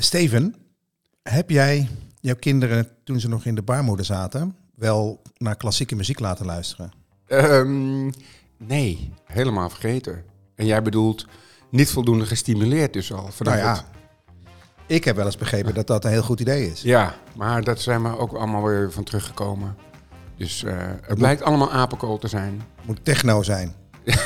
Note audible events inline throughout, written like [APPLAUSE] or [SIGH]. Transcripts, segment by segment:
Steven, heb jij jouw kinderen toen ze nog in de baarmoeder zaten wel naar klassieke muziek laten luisteren? Ehm, nee, helemaal vergeten. En jij bedoelt niet voldoende gestimuleerd dus al vanaf Nou ja, het- ik heb wel eens begrepen dat dat een heel goed idee is. Ja, maar dat zijn we ook allemaal weer van teruggekomen. Dus eh, het blijkt allemaal apenkool te zijn. Moet techno zijn. [LAUGHS]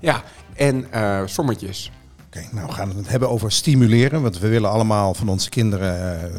Ja, en eh sommetjes. Oké, nou we gaan het hebben over stimuleren. Want we willen allemaal van onze kinderen eh,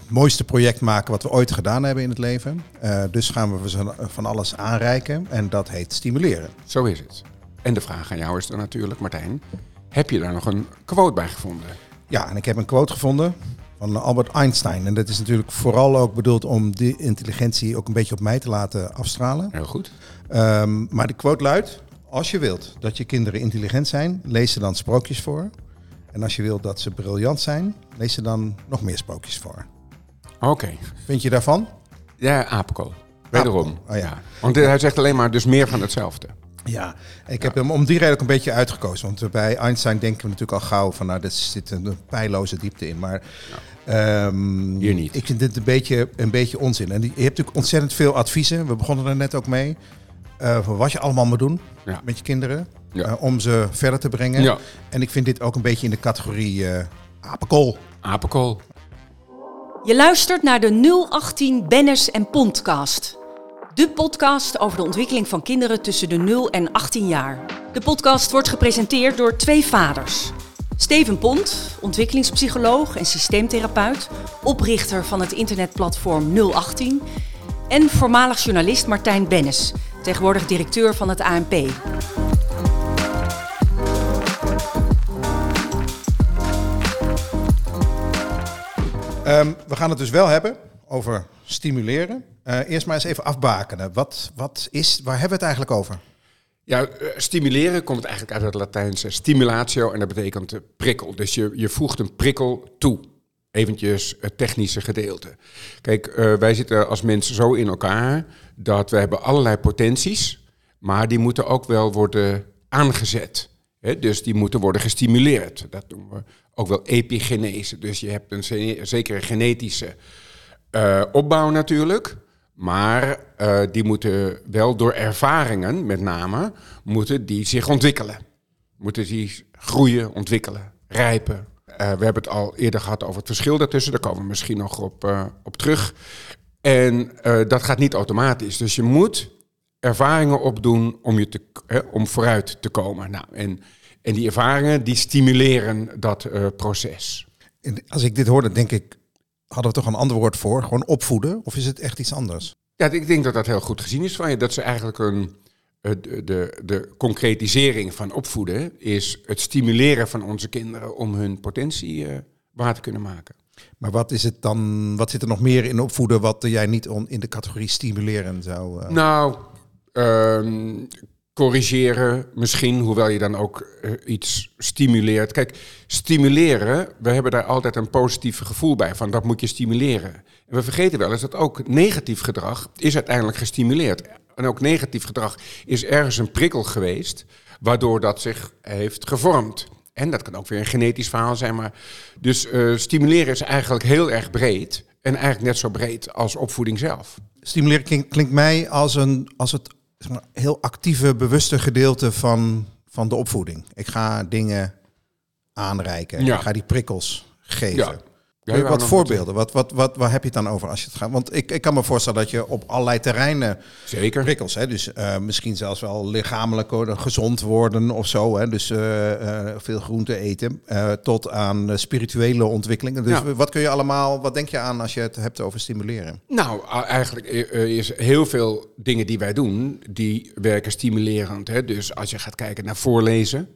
het mooiste project maken wat we ooit gedaan hebben in het leven. Eh, dus gaan we ze van alles aanreiken en dat heet stimuleren. Zo is het. En de vraag aan jou is dan natuurlijk, Martijn. Heb je daar nog een quote bij gevonden? Ja, en ik heb een quote gevonden van Albert Einstein. En dat is natuurlijk vooral ook bedoeld om die intelligentie ook een beetje op mij te laten afstralen. Heel goed. Ehm, maar de quote luidt: Als je wilt dat je kinderen intelligent zijn, lees ze dan sprookjes voor. En als je wilt dat ze briljant zijn, lees ze dan nog meer sprookjes voor. Oké. Vind je daarvan? Ja, apenkool. Wederom. Oh ja. Want hij zegt alleen maar dus meer van hetzelfde. Ja, ik heb hem om die reden ook een beetje uitgekozen. Want bij Einstein denken we natuurlijk al gauw van, nou, er zit een pijloze diepte in. Maar ehm, Hier niet. ik vind dit een beetje, een beetje onzin. En je hebt natuurlijk ontzettend veel adviezen. We begonnen er net ook mee. Eh, van wat je allemaal moet doen Ja. met je kinderen. Ja. eh, om ze verder te brengen. Ja. En ik vind dit ook een beetje in de categorie eh apenkool. Apenkool. Je luistert naar de 018 Bennis en Pondcast. De podcast over de ontwikkeling van kinderen tussen de 0 en 18 jaar. De podcast wordt gepresenteerd door twee vaders. Steven Pont, ontwikkelingspsycholoog en systeemtherapeut, oprichter van het internetplatform 018. En voormalig journalist Martijn Bennis, tegenwoordig directeur van het ANP. Ehm, we gaan het dus wel hebben over stimuleren. Eh, eerst maar eens even afbakenen. Wat, wat is, waar hebben we het eigenlijk over? Ja, eh, stimuleren komt eigenlijk uit het Latijnse stimulatio en dat betekent prikkel. Dus je, je voegt een prikkel toe. Eventjes het technische gedeelte. Kijk, eh, wij zitten als mensen zo in elkaar dat we hebben allerlei potenties, maar die moeten ook wel worden aangezet. Dus die moeten worden gestimuleerd. Dat noemen we ook wel epigenese. Dus je hebt een ze- zekere genetische eh, opbouw natuurlijk. Maar eh, die moeten wel door ervaringen, met name, moeten die zich ontwikkelen. Moeten die groeien, ontwikkelen, rijpen. Eh, we hebben het al eerder gehad over het verschil daartussen. Daar komen we misschien nog op, eh, op terug. En eh, dat gaat niet automatisch. Dus je moet ervaringen opdoen om, je te, hè, om vooruit te komen. Nou, en, en die ervaringen die stimuleren dat proces. En Als ik dit hoor, dan denk ik, hadden we toch een ander woord voor? Gewoon opvoeden? Of is het echt iets anders? Ja, ik denk dat dat heel goed gezien is van je. Dat ze eigenlijk een, de, de, concretisering van opvoeden is het stimuleren van onze kinderen om hun potentie eh, waar te kunnen maken. Maar wat is het dan? Wat zit er nog meer in opvoeden wat jij niet on- in de categorie stimuleren zou? eh, Nou, ehm, corrigeren misschien, hoewel je dan ook eh, iets stimuleert. Kijk, stimuleren, we hebben daar altijd een positief gevoel bij, van dat moet je stimuleren. En we vergeten wel eens dat ook negatief gedrag is uiteindelijk gestimuleerd. En ook negatief gedrag is ergens een prikkel geweest, waardoor dat zich heeft gevormd. En dat kan ook weer een genetisch verhaal zijn. Maar dus eh, stimuleren is eigenlijk heel erg breed. En eigenlijk net zo breed als opvoeding zelf. Stimuleren klink- klinkt mij als, een, als het zeg maar, heel actieve, bewuste gedeelte van, van de opvoeding. Ik ga dingen aanreiken. Ja. Ik ga die prikkels geven. Ja. Ja, Kun je ja, wat nog voorbeelden? Wat, wat, wat, waar heb je het dan over als je het gaat? Want ik, ik kan me voorstellen dat je op allerlei terreinen Zeker. prikkels, hè, dus eh, misschien zelfs wel lichamelijk gezond worden of zo, hè, dus eh, eh, veel groente eten, tot aan spirituele ontwikkelingen. Dus Ja. wat kun je allemaal, wat denk je aan als je het hebt over stimuleren? Nou, eigenlijk is heel veel dingen die wij doen, die werken stimulerend. Hè? Dus als je gaat kijken naar voorlezen,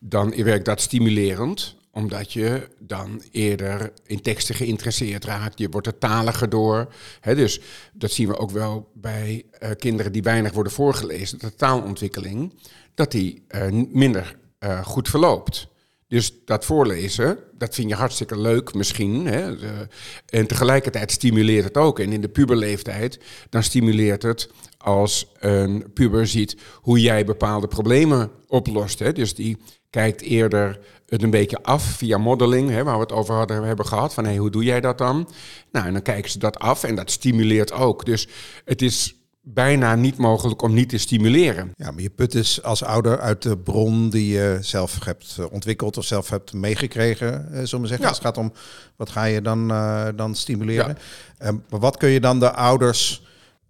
dan werkt dat stimulerend omdat je dan eerder in teksten geïnteresseerd raakt. Je wordt er taliger door. Dus dat zien we ook wel bij eh, kinderen die weinig worden voorgelezen. De taalontwikkeling, dat die eh, minder eh, goed verloopt. Dus dat voorlezen, dat vind je hartstikke leuk misschien. Hè? En tegelijkertijd stimuleert het ook. En in de puberleeftijd, dan stimuleert het als een puber ziet hoe jij bepaalde problemen oplost. Hè? Dus die kijkt eerder het een beetje af via modeling, hè, waar we het over hadden, hebben gehad. Van hey, hoe doe jij dat dan? Nou, en dan kijken ze dat af en dat stimuleert ook. Dus het is bijna niet mogelijk om niet te stimuleren. Ja, maar je put dus als ouder uit de bron die je zelf hebt eh, ontwikkeld of zelf hebt meegekregen, eh, zullen we zeggen. Ja. Als het gaat om wat ga je dan, eh, dan stimuleren. Maar wat kun je dan de ouders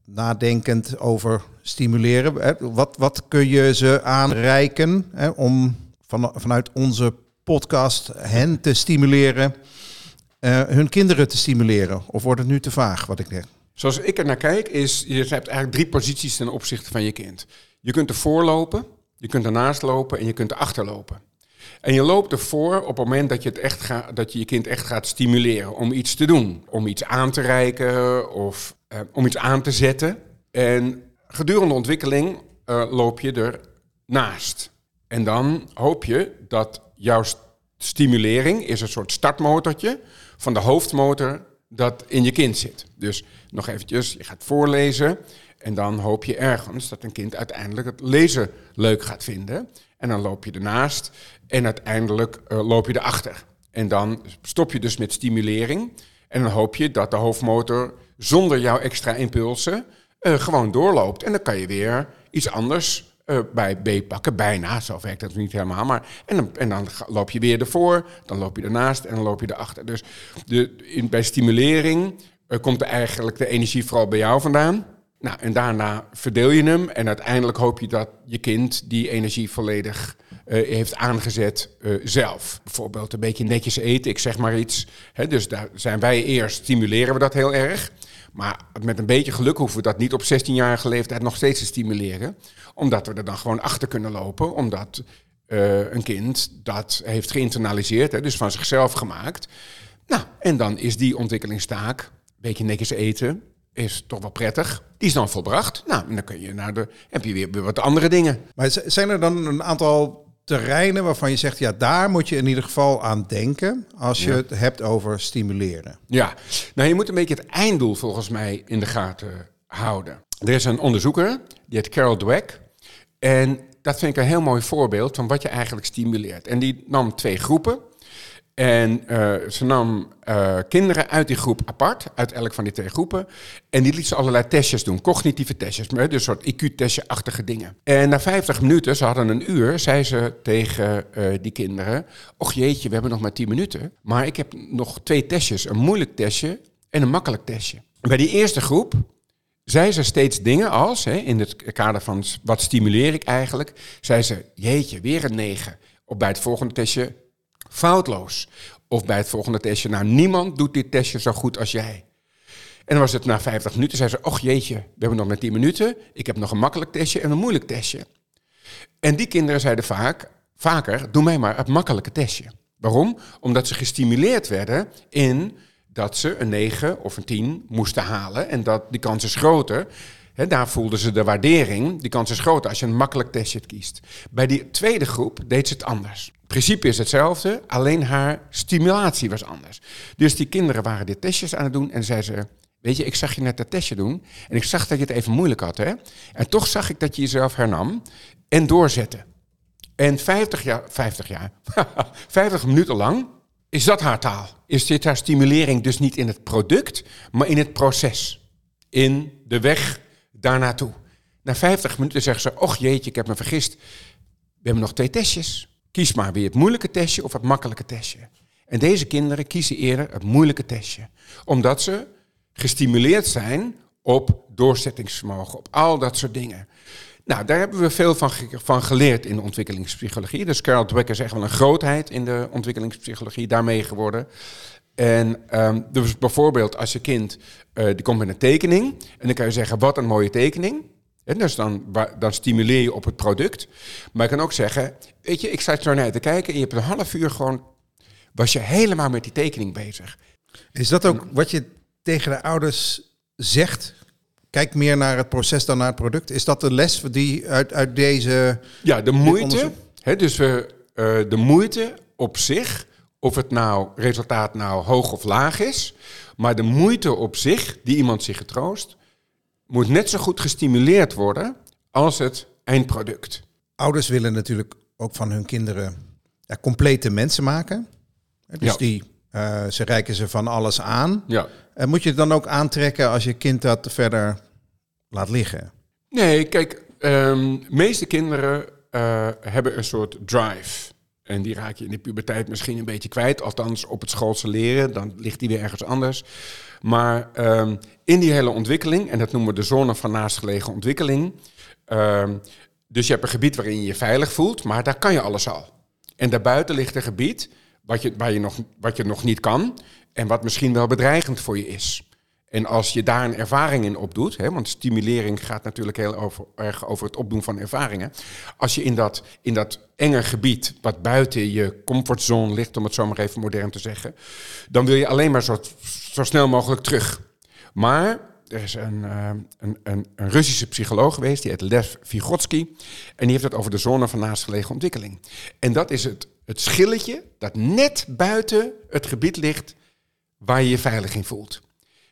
nadenkend over stimuleren? Hè? Wat, wat kun je ze aanreiken hè, om van, vanuit onze podcast hen te stimuleren, eh, hun kinderen te stimuleren? Of wordt het nu te vaag wat ik zeg? Zoals ik er naar kijk, is je hebt eigenlijk drie posities ten opzichte van je kind. Je kunt ervoor lopen, je kunt ernaast lopen en je kunt erachter lopen. En je loopt ervoor op het moment dat je, het echt dat je je kind echt gaat stimuleren om iets te doen. Om iets aan te reiken of eh, om iets aan te zetten. En gedurende ontwikkeling eh, loop je ernaast. En dan hoop je dat jouw st- stimulering is een soort startmotortje van de hoofdmotor dat in je kind zit. Dus nog eventjes, je gaat voorlezen en dan hoop je ergens dat een kind uiteindelijk het lezen leuk gaat vinden. En dan loop je ernaast en uiteindelijk eh, loop je erachter. En dan stop je dus met stimulering en dan hoop je dat de hoofdmotor zonder jouw extra impulsen eh, gewoon doorloopt. En dan kan je weer iets anders eh, bij B pakken, bijna. Zo werkt dat niet helemaal. Maar, en, dan, en dan loop je weer ervoor, dan loop je ernaast en dan loop je erachter. Dus de, bij stimulering eh, komt er eigenlijk de energie vooral bij jou vandaan. Nou, en daarna verdeel je hem en uiteindelijk hoop je dat je kind die energie volledig eh, heeft aangezet zelf. Bijvoorbeeld een beetje netjes eten, ik zeg maar iets. Hè, dus daar zijn wij eerst, stimuleren we dat heel erg. Maar met een beetje geluk hoeven we dat niet op 16-jarige leeftijd nog steeds te stimuleren. Omdat we er dan gewoon achter kunnen lopen. Omdat eh, een kind dat heeft geïnternaliseerd, hè, dus van zichzelf gemaakt. Nou, en dan is die ontwikkelingstaak, een beetje netjes eten, is toch wel prettig. Die is dan volbracht. Nou, en dan kun je naar de, heb je weer, wat andere dingen. Maar zijn er dan een aantal terreinen waarvan je zegt, ja, daar moet je in ieder geval aan denken als je Ja. het hebt over stimuleren? Ja, nou je moet een beetje het einddoel volgens mij in de gaten houden. Er is een onderzoeker, die heet Carol Dweck. En dat vind ik een heel mooi voorbeeld van wat je eigenlijk stimuleert. En die nam twee groepen. En eh, ze nam eh, kinderen uit die groep apart, uit elk van die twee groepen. En die liet ze allerlei testjes doen, cognitieve testjes, dus soort IQ-testje-achtige dingen. En na 50 minuten, ze hadden een uur, zei ze tegen eh, die kinderen... Och jeetje, we hebben nog maar 10 minuten, maar ik heb nog twee testjes. Een moeilijk testje en een makkelijk testje. Bij die eerste groep zei ze steeds dingen als, hè, in het kader van wat stimuleer ik eigenlijk, zei ze, jeetje, weer een 9. Of bij het volgende testje, foutloos. Of bij het volgende testje, nou, niemand doet dit testje zo goed als jij. En dan was het na 50 minuten, zei ze, och jeetje, we hebben nog maar 10 minuten. Ik heb nog een makkelijk testje en een moeilijk testje. En die kinderen zeiden vaak, vaker, doe mij maar het makkelijke testje. Waarom? Omdat ze gestimuleerd werden in dat ze een 9 of een 10 moesten halen. En dat die kans is groter. Daar voelden ze de waardering. Die kans is groter als je een makkelijk testje kiest. Bij die tweede groep deed ze het anders. Principe is hetzelfde, alleen haar stimulatie was anders. Dus die kinderen waren dit testjes aan het doen en zeiden ze... Weet je, ik zag je net dat testje doen en ik zag dat je het even moeilijk had, hè? En toch zag ik dat je jezelf hernam en doorzette. En 50 jaar, 50 jaar, [LAUGHS] 50 minuten lang is dat haar taal. Is dit haar stimulering dus niet in het product, maar in het proces. In de weg daarnaartoe. Na 50 minuten zegt ze, och jeetje, ik heb me vergist. We hebben nog twee testjes. Kies maar weer het moeilijke testje of het makkelijke testje. En deze kinderen kiezen eerder het moeilijke testje. Omdat ze gestimuleerd zijn op doorzettingsvermogen, op al dat soort dingen. Nou, daar hebben we veel van, van geleerd in de ontwikkelingspsychologie. Dus Carol Dweck is echt wel een grootheid in de ontwikkelingspsychologie daarmee geworden. En ehm, dus bijvoorbeeld als je kind, eh, die komt met een tekening. En dan kan je zeggen, wat een mooie tekening. En dus dan, dan stimuleer je op het product. Maar je kan ook zeggen, weet je, ik sta zo naar te kijken... en je hebt een half uur gewoon, was je helemaal met die tekening bezig. Is dat ook wat je tegen de ouders zegt? Kijk meer naar het proces dan naar het product. Is dat de les die uit, uit deze... Ja, de moeite. Hè, dus we, eh, de moeite op zich, of het nou resultaat nou hoog of laag is, maar de moeite op zich, die iemand zich getroost, moet net zo goed gestimuleerd worden als het eindproduct. Ouders willen natuurlijk ook van hun kinderen ja, complete mensen maken. Dus Ja. die, eh, ze reiken ze van alles aan. Ja. En moet je het dan ook aantrekken als je kind dat verder laat liggen? Nee, kijk, ehm meeste kinderen eh, hebben een soort drive. En die raak je in de puberteit misschien een beetje kwijt. Althans, op het schoolse leren, dan ligt die weer ergens anders. Maar ehm, in die hele ontwikkeling, en dat noemen we de zone van naastgelegen ontwikkeling. ehm, dus je hebt een gebied waarin je je veilig voelt, maar daar kan je alles al. En daarbuiten ligt een gebied wat je, waar je nog, wat je nog niet kan en wat misschien wel bedreigend voor je is. En als je daar een ervaring in opdoet, hè, want stimulering gaat natuurlijk heel over, erg over het opdoen van ervaringen. Als je in dat, in dat enge gebied, wat buiten je comfortzone ligt, om het zo maar even modern te zeggen, dan wil je alleen maar zo, zo snel mogelijk terug. Maar er is een, eh, een, een, een Russische psycholoog geweest, die heet Lev Vygotsky. En die heeft het over de zone van naastgelegen ontwikkeling. En dat is het, het schilletje dat net buiten het gebied ligt waar je je veilig in voelt.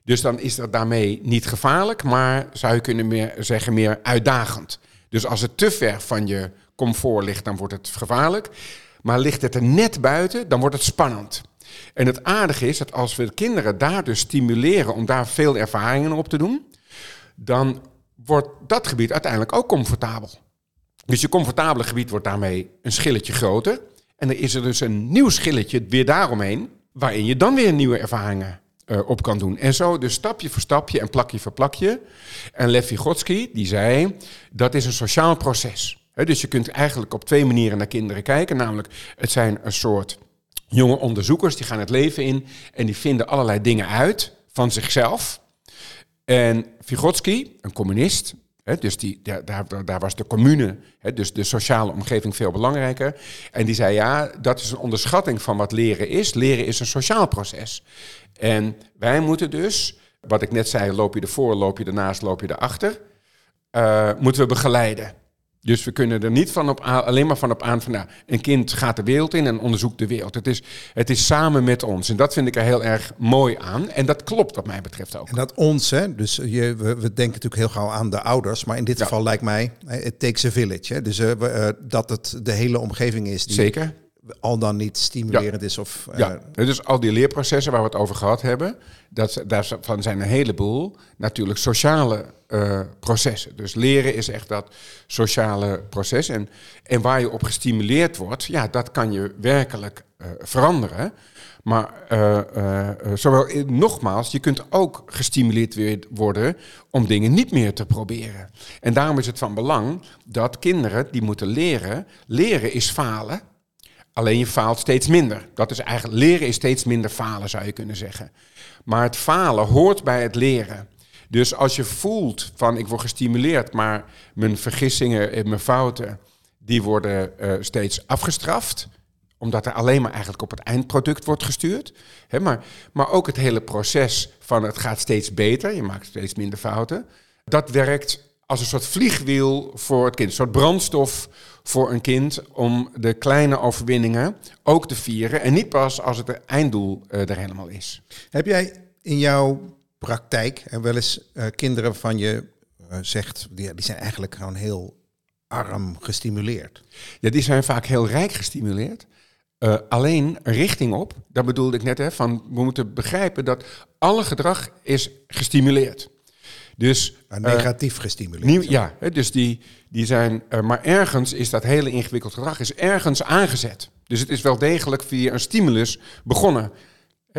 Dus dan is dat daarmee niet gevaarlijk, maar zou je kunnen meer zeggen meer uitdagend. Dus als het te ver van je comfort ligt, dan wordt het gevaarlijk. Maar ligt het er net buiten, dan wordt het spannend. En het aardige is dat als we de kinderen daar dus stimuleren om daar veel ervaringen op te doen, dan wordt dat gebied uiteindelijk ook comfortabel. Dus je comfortabele gebied wordt daarmee een schilletje groter. En er is er dus een nieuw schilletje weer daaromheen, waarin je dan weer nieuwe ervaringen eh, op kan doen. En zo dus stapje voor stapje en plakje voor plakje. En Lev Vygotsky, die zei, dat is een sociaal proces. Dus je kunt eigenlijk op twee manieren naar kinderen kijken. Namelijk, het zijn een soort jonge onderzoekers, die gaan het leven in en die vinden allerlei dingen uit van zichzelf. En Vygotsky, een communist, dus die, daar, daar, was de commune, dus de sociale omgeving veel belangrijker. En die zei, ja, dat is een onderschatting van wat leren is. Leren is een sociaal proces. En wij moeten dus, wat ik net zei, loop je ervoor, loop je ernaast, loop je erachter, eh, moeten we begeleiden. Dus we kunnen er niet van op aan, alleen maar van op aan van nou, een kind gaat de wereld in en onderzoekt de wereld. Het is, het is samen met ons. En dat vind ik er heel erg mooi aan. En dat klopt wat mij betreft ook. En dat ons, hè, dus je, we, we denken natuurlijk heel gauw aan de ouders, maar in dit Ja. geval lijkt mij, eh, it takes a village. Hè, dus eh, we, eh, dat het de hele omgeving is die Zeker. Al dan niet stimulerend is. Of, eh, Ja, dus al die leerprocessen waar we het over gehad hebben, dat, daarvan zijn een heleboel natuurlijk sociale eh, processen. Dus leren is echt dat sociale proces. En, en waar je op gestimuleerd wordt, ja, dat kan je werkelijk eh, veranderen. Maar zowel, nogmaals, je kunt ook gestimuleerd weer worden om dingen niet meer te proberen. En daarom is het van belang dat kinderen die moeten leren, leren is falen. Alleen je faalt steeds minder. Dat is eigenlijk, leren is steeds minder falen, zou je kunnen zeggen. Maar het falen hoort bij het leren. Dus als je voelt van ik word gestimuleerd, maar mijn vergissingen en mijn fouten, die worden eh, steeds afgestraft omdat er alleen maar eigenlijk op het eindproduct wordt gestuurd. Maar, maar ook het hele proces van het gaat steeds beter, je maakt steeds minder fouten. Dat werkt als een soort vliegwiel voor het kind, een soort brandstof voor een kind om de kleine overwinningen ook te vieren. En niet pas als het einddoel eh, er helemaal is. Heb jij in jouw praktijk eh, wel eens eh, kinderen van je zegt, die, die zijn eigenlijk gewoon heel arm gestimuleerd? Ja, die zijn vaak heel rijk gestimuleerd. Alleen een richting op, dat bedoelde ik net, hè, van we moeten begrijpen dat alle gedrag is gestimuleerd. Dus Uh, eh, negatief gestimuleerd. Nieuw, ja, dus die, die zijn. eh, maar ergens is dat hele ingewikkeld gedrag is ergens aangezet. Dus het is wel degelijk via een stimulus begonnen.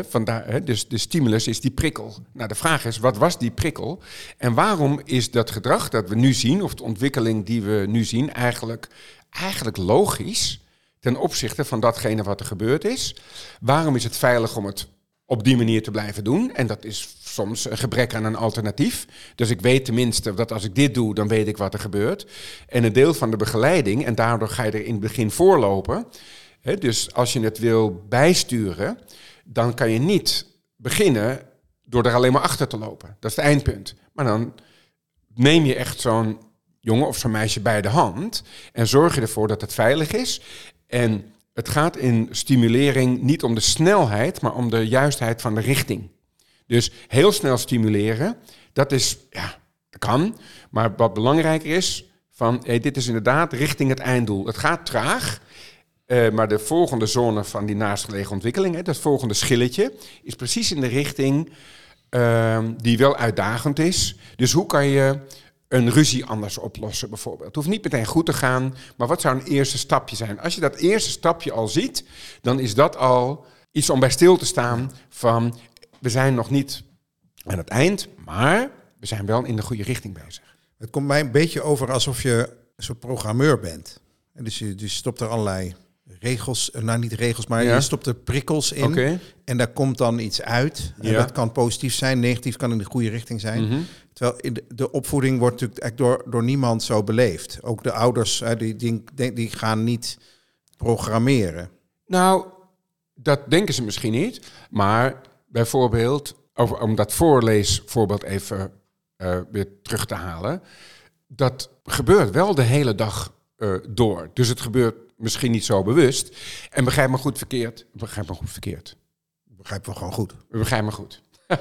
Vandaar, dus de stimulus is die prikkel. Nou, de vraag is, wat was die prikkel? En waarom is dat gedrag dat we nu zien, of de ontwikkeling die we nu zien, eigenlijk, eigenlijk logisch ten opzichte van datgene wat er gebeurd is? Waarom is het veilig om het op die manier te blijven doen? En dat is soms een gebrek aan een alternatief. Dus ik weet tenminste dat als ik dit doe, dan weet ik wat er gebeurt. En een deel van de begeleiding, en daardoor ga je er in het begin voorlopen. Hè, dus als je het wil bijsturen, dan kan je niet beginnen door er alleen maar achter te lopen. Dat is het eindpunt. Maar dan neem je echt zo'n jongen of zo'n meisje bij de hand en zorg je ervoor dat het veilig is. En het gaat in stimulering niet om de snelheid, maar om de juistheid van de richting. Dus heel snel stimuleren, dat is, ja, kan. Maar wat belangrijker is, van hey, dit is inderdaad richting het einddoel. Het gaat traag Eh, maar de volgende zone van die naastgelegen ontwikkeling, hè, dat volgende schilletje, is precies in de richting ehm, die wel uitdagend is. Dus hoe kan je een ruzie anders oplossen bijvoorbeeld? Het hoeft niet meteen goed te gaan, maar wat zou een eerste stapje zijn? Als je dat eerste stapje al ziet, dan is dat al iets om bij stil te staan van we zijn nog niet aan het eind, maar we zijn wel in de goede richting bezig. Het komt mij een beetje over alsof je een soort programmeur bent. En dus je, dus stopt er allerlei regels, eh, nou niet regels, maar Ja. je stopt er prikkels in. En daar komt dan iets uit. En Ja. dat kan positief zijn, negatief kan in de goede richting zijn. Mhm. Terwijl in de, de opvoeding wordt natuurlijk echt door, door niemand zo beleefd. Ook de ouders, die, die, die gaan niet programmeren. Nou, dat denken ze misschien niet. Maar bijvoorbeeld, over, om dat voorleesvoorbeeld even eh, weer terug te halen. Dat gebeurt wel de hele dag eh, door. Dus het gebeurt misschien niet zo bewust. En begrijp me goed verkeerd. Begrijp me goed verkeerd. Begrijpen we gewoon goed. Begrijp me goed. [LAUGHS]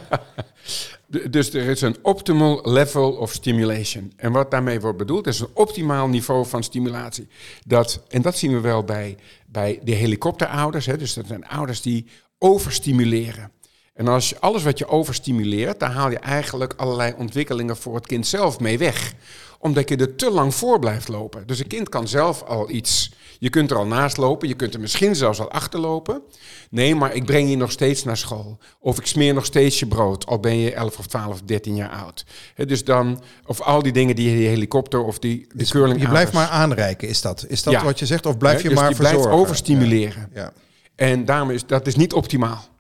Dus er is een optimal level of stimulation. En wat daarmee wordt bedoeld, is een optimaal niveau van stimulatie. Dat, en dat zien we wel bij, bij de helikopterouders. Hè. Dus dat zijn ouders die overstimuleren. En als je, alles wat je overstimuleert, daar haal je eigenlijk allerlei ontwikkelingen voor het kind zelf mee weg. Omdat je er te lang voor blijft lopen. Dus een kind kan zelf al iets. Je kunt er al naast lopen, je kunt er misschien zelfs al achterlopen. Nee, maar ik breng je nog steeds naar school. Of ik smeer nog steeds je brood, al ben je 11 of 12 of 13 jaar oud. Dus dan, of al die dingen die die helikopter of die de Dus curling je blijft maar aanreiken, is dat? Is dat Ja. wat je zegt? Of blijf je dus maar die blijft overstimuleren. Ja. En daarom is dat is niet optimaal.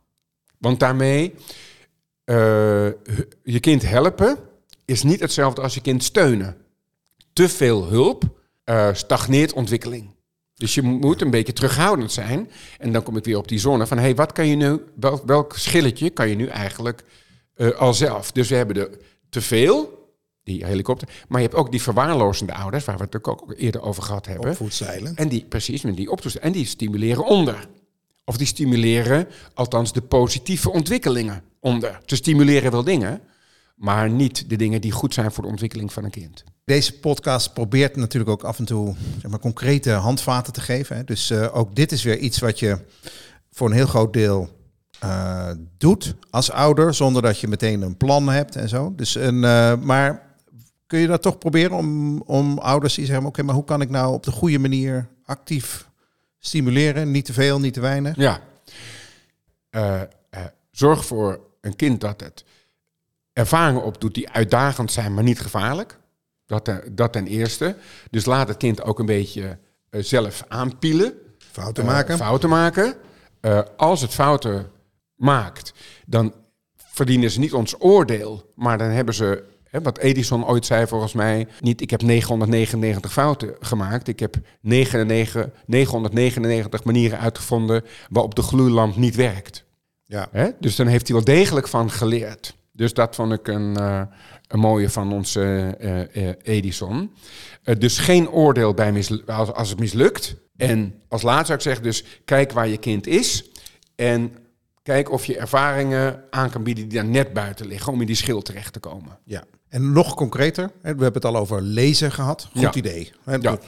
Want daarmee eh, je kind helpen is niet hetzelfde als je kind steunen. Te veel hulp eh, stagneert ontwikkeling. Dus je moet een beetje terughoudend zijn. En dan kom ik weer op die zone van... hey, wat kan je nu, wel, welk schilletje kan je nu eigenlijk eh, al zelf? Dus we hebben er te veel, die helikopter... maar je hebt ook die verwaarlozende ouders... waar we het ook eerder over gehad hebben. Opvoedzeilen. En die, precies, met die optoesten. En die stimuleren onder. Of die stimuleren, althans de positieve ontwikkelingen onder. Ze stimuleren wel dingen, maar niet de dingen die goed zijn voor de ontwikkeling van een kind. Deze podcast probeert natuurlijk ook af en toe zeg maar, concrete handvaten te geven. Hè. Dus eh, ook dit is weer iets wat je voor een heel groot deel eh, doet als ouder, zonder dat je meteen een plan hebt en zo. Dus een, eh, maar kun je dat toch proberen om, om ouders die zeggen, oké, maar hoe kan ik nou op de goede manier actief stimuleren? Niet te veel, niet te weinig. Ja. Eh, eh, zorg voor een kind dat het ervaringen opdoet die uitdagend zijn, maar niet gevaarlijk. Dat, ten- dat ten eerste. Dus laat het kind ook een beetje eh, zelf aanpielen. Fouten eh, maken. fouten maken. Eh, als het fouten maakt, dan verdienen ze niet ons oordeel, maar dan hebben ze, wat Edison ooit zei volgens mij, niet ik heb 999 fouten gemaakt, ik heb 99, 999 manieren uitgevonden waarop de gloeilamp niet werkt. ja. Hè? Dus dan heeft hij wel degelijk van geleerd. Dus dat vond ik een, eh, een mooie van onze eh, eh, Edison. Dus geen oordeel bij als, als het mislukt. En als laatste zou ik zeggen, dus kijk waar je kind is. En kijk of je ervaringen aan kan bieden die daar net buiten liggen om in die schil terecht te komen. Ja. En nog concreter, we hebben het al over lezen gehad. Goed Ja. idee. Ja.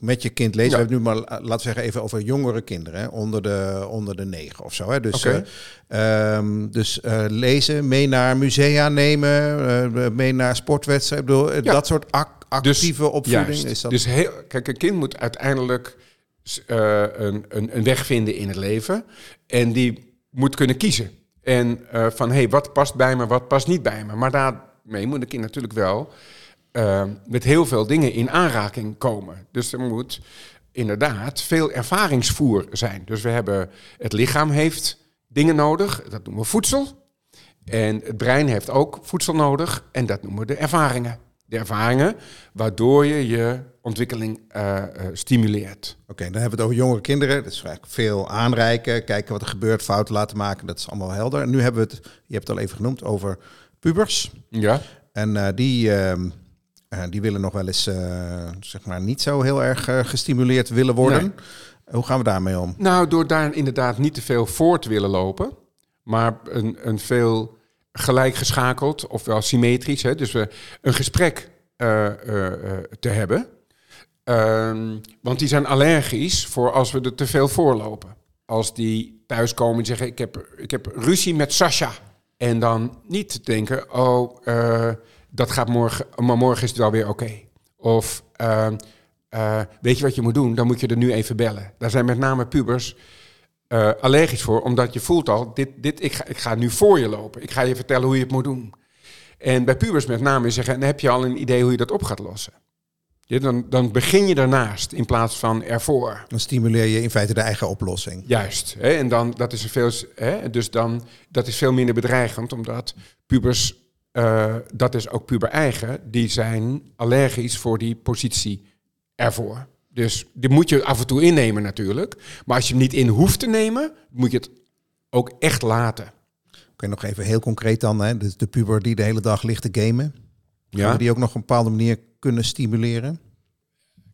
Met je kind lezen. Ja. We hebben nu maar, eh, laten we zeggen, even over jongere kinderen. Onder, de, onder de negen of zo. Dus, eh, ehm, dus eh, lezen, mee naar musea nemen, mee naar sportwedstrijden. Ik bedoel, Ja. dat soort ac- actieve opvoeding. Juist. Is dat... Dus heel, kijk, een kind moet uiteindelijk een, een, een weg vinden in het leven. En die moet kunnen kiezen. En van, hé, hey, wat past bij me, wat past niet bij me. Maar daarmee moet kind natuurlijk wel eh, met heel veel dingen in aanraking komen. Dus er moet inderdaad veel ervaringsvoer zijn. Dus we hebben, het lichaam heeft dingen nodig, dat noemen we voedsel. En het brein heeft ook voedsel nodig en dat noemen we de ervaringen. De ervaringen waardoor je je ontwikkeling eh, eh, stimuleert. Oké, dan hebben we het over jongere kinderen. Dat is eigenlijk veel aanreiken, kijken wat er gebeurt, fouten laten maken. Dat is allemaal helder. En nu hebben we het, je hebt het al even genoemd, over pubers. Ja? En eh, die, ehm, eh, die willen nog wel eens, eh, zeg maar, niet zo heel erg gestimuleerd willen worden. Nee. Hoe gaan we daarmee om? Nou, door daar inderdaad niet te veel voor te willen lopen, maar een, een veel gelijk geschakeld, ofwel symmetrisch, hè, dus we een gesprek te hebben. Ehm, want die zijn allergisch voor als we er te veel voorlopen. Als die thuiskomen en zeggen: ik heb, ik heb ruzie met Sasha. En dan niet denken: oh, uh, dat gaat morgen, maar morgen is het wel weer oké. Of uh, uh, weet je wat je moet doen? Dan moet je er nu even bellen. Daar zijn met name pubers allergisch voor, omdat je voelt al: dit, dit, ik, ga, ik ga nu voor je lopen. Ik ga je vertellen hoe je het moet doen. En bij pubers met name zeggen: dan heb je al een idee hoe je dat op gaat lossen. Ja, dan, dan begin je daarnaast in plaats van ervoor. Dan stimuleer je in feite de eigen oplossing. Juist. Hè, en dan, dat is veel, hè, dus dan, dat is veel minder bedreigend, omdat pubers, uh, dat is ook puber eigen, die zijn allergisch voor die positie ervoor. Dus die moet je af en toe innemen natuurlijk. Maar als je hem niet in hoeft te nemen, moet je het ook echt laten. Oké, nog even heel concreet dan. Hè? Dus de puber die de hele dag ligt te gamen. Ja. die ook nog op een bepaalde manier kunnen stimuleren?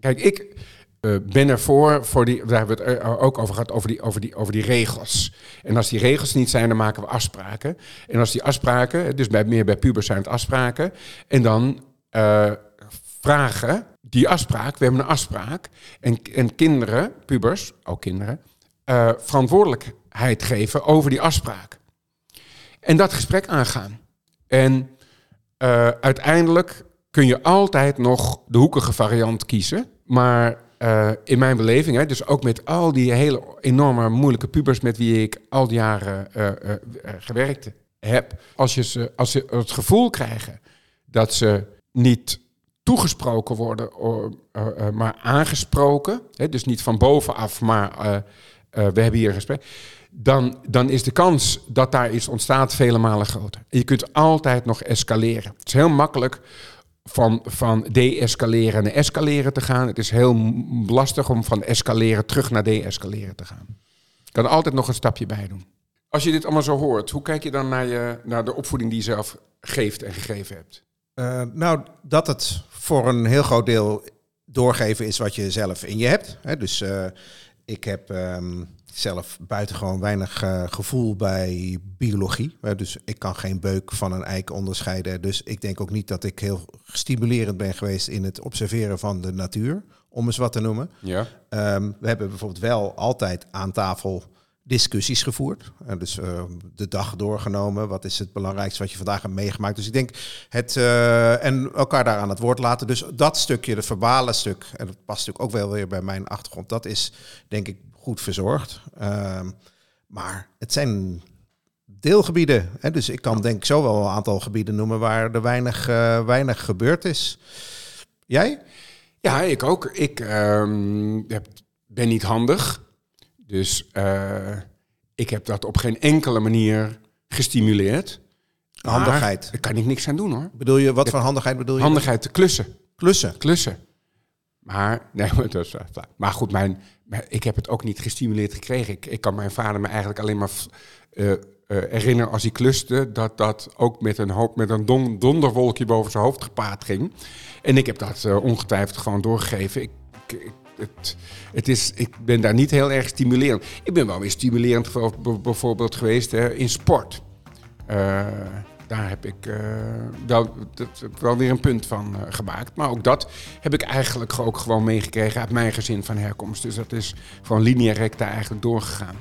Kijk, ik uh, ben ervoor, voor die, daar hebben we het ook over gehad, over die, over, die, over die regels. En als die regels niet zijn, dan maken we afspraken. En als die afspraken, dus bij, meer bij pubers zijn het afspraken. En dan uh, vragen die afspraak, we hebben een afspraak. En, en kinderen, pubers, ook kinderen, verantwoordelijkheid geven over die afspraak. En dat gesprek aangaan. En uiteindelijk kun je altijd nog de hoekige variant kiezen. Maar uh, in mijn beleving, hè, dus ook met al die hele enorme moeilijke pubers met wie ik al die jaren uh, uh, gewerkt heb, als, je ze, als ze het gevoel krijgen dat ze niet toegesproken worden, maar aangesproken, hè, dus niet van bovenaf, maar we hebben hier een gesprek, dan, dan is de kans dat daar iets ontstaat vele malen groter. je kunt altijd nog escaleren. Het is heel makkelijk van, van de-escaleren naar escaleren te gaan. Het is heel lastig om van escaleren terug naar de-escaleren te gaan. Je kan altijd nog een stapje bij doen. Als je dit allemaal zo hoort, hoe kijk je dan naar, je, naar de opvoeding die je zelf geeft en gegeven hebt? Uh, nou, dat het voor een heel groot deel doorgeven is wat je zelf in je hebt. Hè? Dus uh, ik heb um, zelf buitengewoon weinig uh, gevoel bij biologie. dus ik kan geen beuk van een eik onderscheiden. Dus ik denk ook niet dat ik heel stimulerend ben geweest in het observeren van de natuur, om eens wat te noemen. Ja. Um, we hebben bijvoorbeeld wel altijd aan tafel discussies gevoerd. Uh, dus uh, de dag doorgenomen. Wat is het belangrijkste wat je vandaag hebt meegemaakt? Dus ik denk het uh, en elkaar daar aan het woord laten. Dus dat stukje, het verbale stuk, en dat past natuurlijk ook wel weer bij mijn achtergrond. Dat is denk ik goed verzorgd. Ehm, maar het zijn deelgebieden. Hè? Dus ik kan denk ik zo wel een aantal gebieden noemen waar er weinig, uh, weinig gebeurd is. Jij? Ja, ik ook. Ik um, ben niet handig. Dus uh, ik heb dat op geen enkele manier gestimuleerd. Handigheid. Daar kan ik niks aan doen hoor. Bedoel je, wat voor handigheid bedoel je? Handigheid te klussen. Klussen? Klussen. Maar, nee, [LAUGHS] dat is, maar goed, mijn, ik heb het ook niet gestimuleerd gekregen. Ik, ik kan mijn vader me eigenlijk alleen maar uh, uh, herinneren als hij kluste, dat dat ook met een, hoop, met een don, donderwolkje boven zijn hoofd gepaard ging. En ik heb dat uh, ongetwijfeld gewoon doorgegeven. Ik, ik, het, het is, ik ben daar niet heel erg stimulerend. Ik ben wel weer stimulerend bijvoorbeeld geweest hè, in sport daar heb ik uh, dat, dat, wel weer een punt van uh, gemaakt. Maar ook dat heb ik eigenlijk ook gewoon meegekregen uit mijn gezin van herkomst. Dus dat is van linea recta eigenlijk doorgegaan.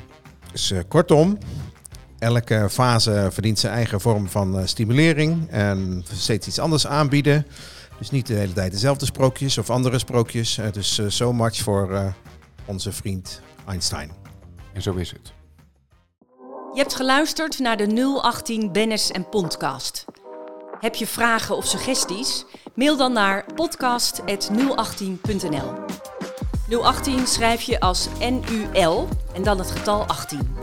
Dus kortom, elke fase verdient zijn eigen vorm van stimulering en steeds iets anders aanbieden. Dus niet de hele tijd dezelfde sprookjes of andere sprookjes. dus so much voor onze vriend Einstein. En zo is het. Je hebt geluisterd naar de 018 Bennis en Podcast. Heb je vragen of suggesties? Mail dan naar podcast.018.nl 018 schrijf je als NUL en dan het getal 18.